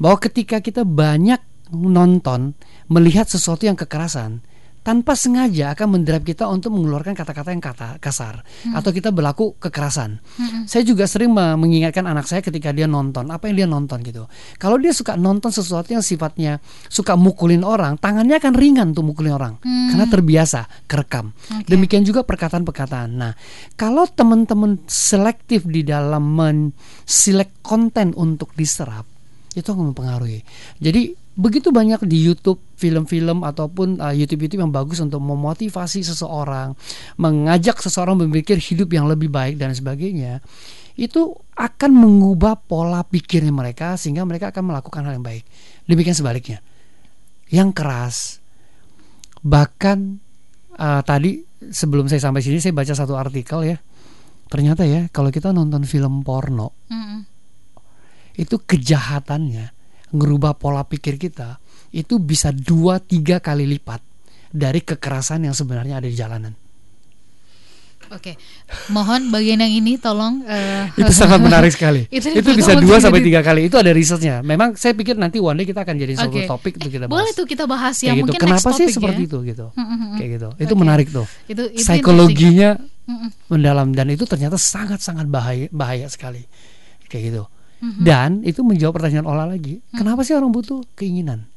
bahwa ketika kita banyak nonton melihat sesuatu yang kekerasan tanpa sengaja akan mendrive kita untuk mengeluarkan kata-kata yang kata kasar atau kita berlaku kekerasan. Saya juga sering me- mengingatkan anak saya ketika dia nonton apa yang dia nonton gitu. Kalau dia suka nonton sesuatu yang sifatnya suka mukulin orang, tangannya akan ringan untuk mukulin orang karena terbiasa kerekam. Oke. Demikian juga perkataan-perkataan. Nah, kalau teman-teman selektif di dalam men-select konten untuk diserap, itu akan mempengaruhi. Jadi begitu banyak di YouTube film-film ataupun uh, YouTube-YouTube yang bagus untuk memotivasi seseorang, mengajak seseorang berpikir hidup yang lebih baik dan sebagainya, itu akan mengubah pola pikirnya mereka sehingga mereka akan melakukan hal yang baik. Demikian sebaliknya. Yang keras bahkan uh, tadi sebelum saya sampai sini saya baca satu artikel ya. Ternyata ya kalau kita nonton film porno Mhm. itu kejahatannya ngerubah pola pikir kita itu bisa dua tiga kali lipat dari kekerasan yang sebenarnya ada di jalanan. Oke, mohon bagian yang ini tolong. eh, Itu sangat menarik sekali. Itu itu, bisa dua sampai tiga kali. Itu ada risetnya. Memang saya pikir nanti one day kita akan jadi satu Oke. topik untuk kita bahas. Boleh tuh kita bahas yang gitu. mungkin Kenapa next sih topik seperti ya. itu gitu? Mm, mm, mm. Kayak gitu. Itu Oke. menarik tuh. Itu, itu Psikologinya Mm-mm. mendalam dan itu ternyata sangat-sangat bahaya bahaya sekali. Kayak gitu. Mhm. Dan itu menjawab pertanyaan Ola lagi. Kenapa sih orang butuh keinginan?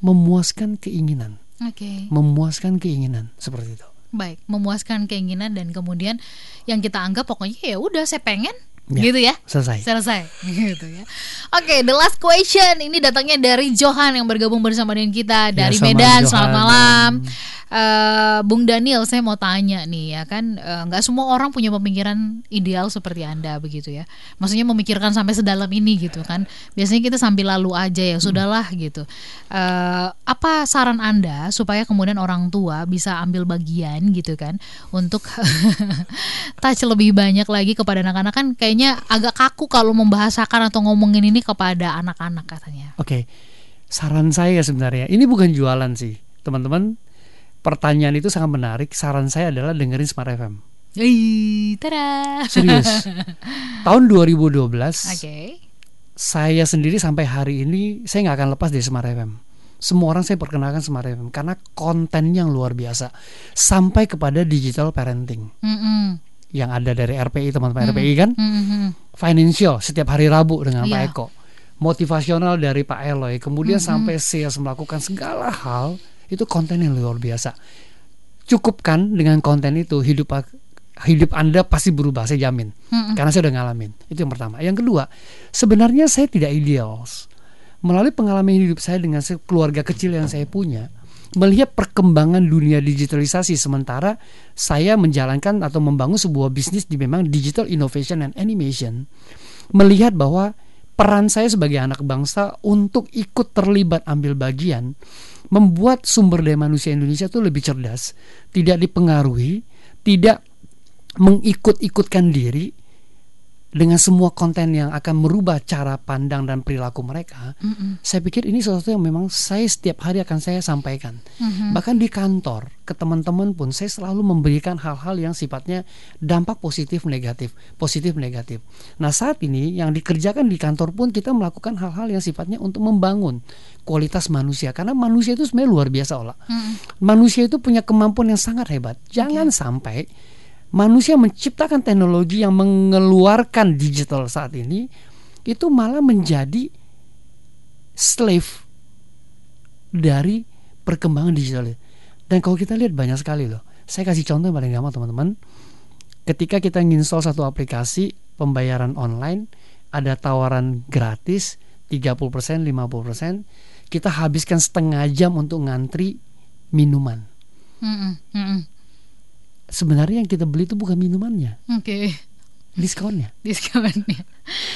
Memuaskan keinginan, Oke, memuaskan keinginan seperti itu. baik, memuaskan keinginan dan kemudian yang kita anggap pokoknya ya udah saya pengen, Ya. gitu ya. Selesai. Selesai gitu ya. Oke, the last question ini datangnya dari Johan yang bergabung bersama dengan kita dari Ya, Medan. Johan. Selamat malam. Eh, Bung Daniel, saya mau tanya nih ya kan eh, nggak semua orang punya pemikiran ideal seperti Anda begitu ya. Maksudnya memikirkan sampai sedalam ini gitu kan. Biasanya kita sambil lalu aja ya, sudahlah gitu. Eh, apa saran Anda supaya kemudian orang tua bisa ambil bagian gitu kan untuk touch lebih banyak lagi kepada anak-anak kan kayaknya agak kaku kalau membahasakan atau ngomongin ini kepada anak-anak katanya. Oke. Saran saya sebenarnya ini bukan jualan sih, teman-teman. Pertanyaan itu sangat menarik. Saran saya adalah dengerin Smart FM. Ih, tada. Serius. Tahun 2012 Oke. saya sendiri sampai hari ini saya nggak akan lepas dari Smart FM. Semua orang saya perkenalkan Smart FM karena konten yang luar biasa sampai kepada digital parenting Mm-mm. Yang ada dari RPI teman-teman RPI kan? Mm-mm. financial setiap hari Rabu dengan Pak Iya. Eko. Motivasional dari Pak Eloy. Kemudian sampai sales melakukan segala hal itu konten yang luar biasa. Cukupkan dengan konten itu hidup hidup anda pasti berubah saya jamin. Mm-mm. karena saya udah ngalamin. Itu yang pertama. Yang kedua sebenarnya saya tidak ideal melalui pengalaman hidup saya dengan keluarga kecil yang saya punya melihat perkembangan dunia digitalisasi sementara saya menjalankan atau membangun sebuah bisnis di memang digital innovation and animation. Melihat bahwa peran saya sebagai anak bangsa untuk ikut terlibat ambil bagian membuat sumber daya manusia Indonesia itu lebih cerdas, tidak dipengaruhi, tidak mengikut-ikutkan diri dengan semua konten yang akan merubah cara pandang dan perilaku mereka. Mm-mm. Saya pikir ini sesuatu yang memang saya setiap hari akan saya sampaikan. Mhm. Bahkan di kantor, ke teman-teman pun saya selalu memberikan hal-hal yang sifatnya dampak positif negatif, positif negatif. Nah, saat ini yang dikerjakan di kantor pun kita melakukan hal-hal yang sifatnya untuk membangun kualitas manusia karena manusia itu sebenarnya luar biasa olah. Mm-mm. Manusia itu punya kemampuan yang sangat hebat. Jangan sampai manusia menciptakan teknologi yang mengeluarkan digital saat ini itu malah menjadi slave dari perkembangan digital. Dan kalau kita lihat banyak sekali loh. Saya kasih contoh yang paling gampang teman-teman. Ketika kita nginstall satu aplikasi pembayaran online, ada tawaran gratis 30%, 50%, kita habiskan setengah jam untuk ngantri minuman. Sebenarnya yang kita beli itu bukan minumannya, Oke. diskonnya. Diskonnya.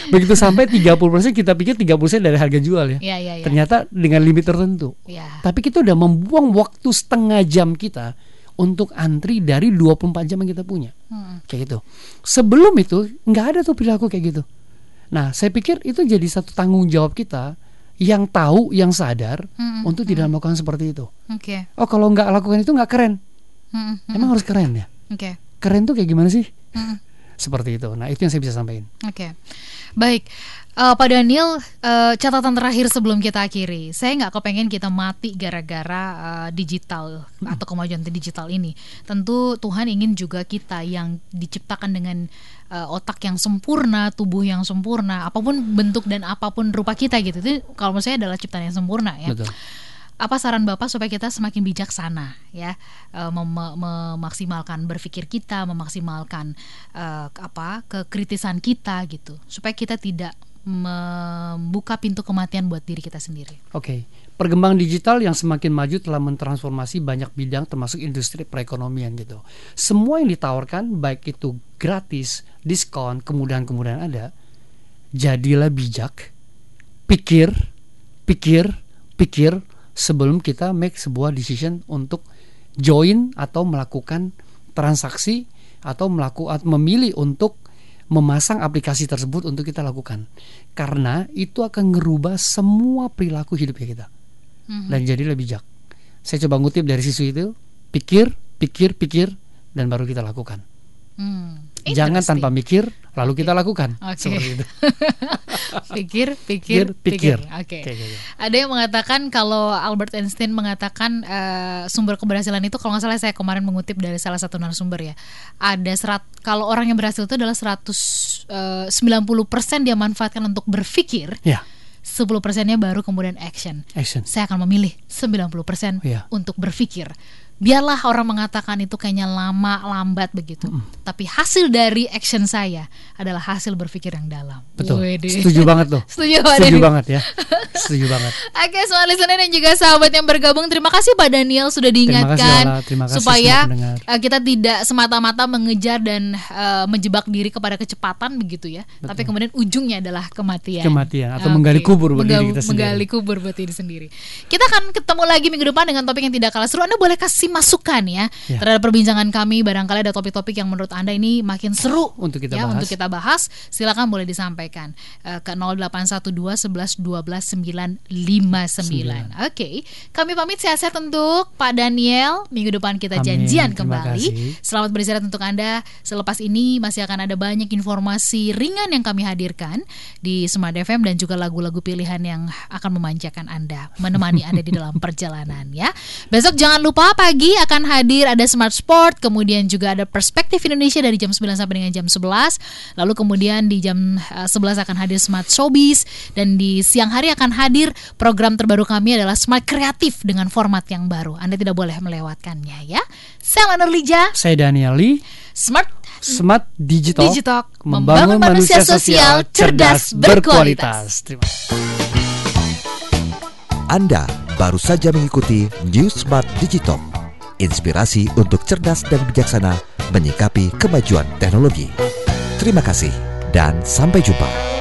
Begitu sampai 30% kita pikir 30% dari harga jual ya. Iya, iya, iya. Ternyata dengan limit tertentu. Iya. Tapi kita udah membuang waktu setengah jam kita untuk antri dari 24 jam yang kita punya. Hmm. Kayak gitu. Sebelum itu nggak ada tuh perilaku kayak gitu. Nah, saya pikir itu jadi satu tanggung jawab kita yang tahu, yang sadar Hmm, untuk tidak melakukan seperti itu. Oke. Oh, kalau nggak lakukan itu nggak keren. Hmm, hmm, Emang harus keren ya? Oke. Keren tuh kayak gimana sih? Hmm. Seperti itu. Nah, itu yang saya bisa sampaikan. Oke, baik. Eh, Pak Daniel, eh, catatan terakhir sebelum kita akhiri, saya nggak kepengen kita mati gara-gara eh, digital atau kemajuan digital ini. Tentu Tuhan ingin juga kita yang diciptakan dengan eh, otak yang sempurna, tubuh yang sempurna, apa pun bentuk dan apa pun rupa kita gitu. Itu kalau menurut saya adalah ciptaan yang sempurna ya Betul. Apa saran bapak supaya kita semakin bijaksana ya? Eh, mem- memaksimalkan berpikir kita memaksimalkan eh, apa kekritisan kita gitu. Supaya kita tidak membuka pintu kematian buat diri kita sendiri. Oke, perkembangan digital yang semakin maju telah mentransformasi banyak bidang termasuk industri perekonomian gitu. Semua yang ditawarkan baik itu gratis, diskon, kemudahan-kemudahan ada, jadilah bijak, pikir, pikir, pikir sebelum kita make sebuah decision untuk join atau melakukan transaksi atau melakukan memilih untuk memasang aplikasi tersebut untuk kita lakukan karena itu akan ngerubah semua perilaku hidupnya kita Mhm. dan jadi lebih bijak. Saya coba ngutip dari sisi itu, pikir, pikir, pikir, dan baru kita lakukan. Hmm, Jangan tanpa mikir, lalu kita lakukan. Oke. Seperti itu. pikir pikir pikir. oke Kayak gitu. ada yang mengatakan kalau Albert Einstein mengatakan eh, sumber keberhasilan itu kalau nggak salah saya kemarin mengutip dari salah satu narasumber ya ada serat kalau orang yang berhasil itu adalah 190% dia manfaatkan untuk berpikir Ya, 10 persennya baru kemudian action action. saya akan memilih 90% Iya. untuk berpikir. Biarlah orang mengatakan itu kayaknya lama, lambat begitu. Tapi hasil dari action saya adalah hasil berpikir yang dalam. Betul. Wede. Setuju banget tuh. Setuju, Setuju banget ya. Setuju banget. Oke, semua listener dan juga sahabat yang bergabung, terima kasih Pak Daniel sudah Terima kasih, diingatkan. Terima kasih supaya uh, kita tidak semata-mata mengejar dan uh, menjebak diri kepada kecepatan begitu ya, tapi kemudian ujungnya adalah kematian. Kematian, atau Oke. menggali kubur buat diri kita sendiri. Menggali kubur buat diri sendiri. Kita akan ketemu lagi minggu depan dengan topik yang tidak kalah seru. Anda boleh kasih masukan ya, Ya. terhadap perbincangan kami. Barangkali ada topik-topik yang menurut Anda ini makin seru Untuk kita ya, bahas. Untuk kita bahas, silakan boleh disampaikan eh, ke 0812 11 12 959. Oke, kami pamit sehat-sehat untuk Pak Daniel. Minggu depan kita Amin. janjian kembali. kasih. Selamat beristirahat untuk Anda. Selepas ini masih akan ada banyak informasi ringan yang kami hadirkan di Smart FM dan juga lagu-lagu pilihan yang akan memanjakan Anda, menemani Anda di dalam perjalanan ya. Besok jangan lupa pagi akan hadir ada Smart Sport, kemudian juga ada Perspektif Indonesia dari jam 9 sampai dengan jam 11. Lalu kemudian di jam eh, 11 akan hadir Smart Showbiz dan di siang hari akan hadir program terbaru kami adalah Smart Kreatif dengan format yang baru. Anda tidak boleh melewatkannya ya. Saya Lana Lija, Saya Daniel Lee, Smart Smart Digital, Digitalk, membangun manusia sosial cerdas berkualitas. Terima kasih. Anda baru saja mengikuti New Smart Digital. Inspirasi untuk cerdas dan bijaksana menyikapi kemajuan teknologi. Terima kasih dan sampai jumpa.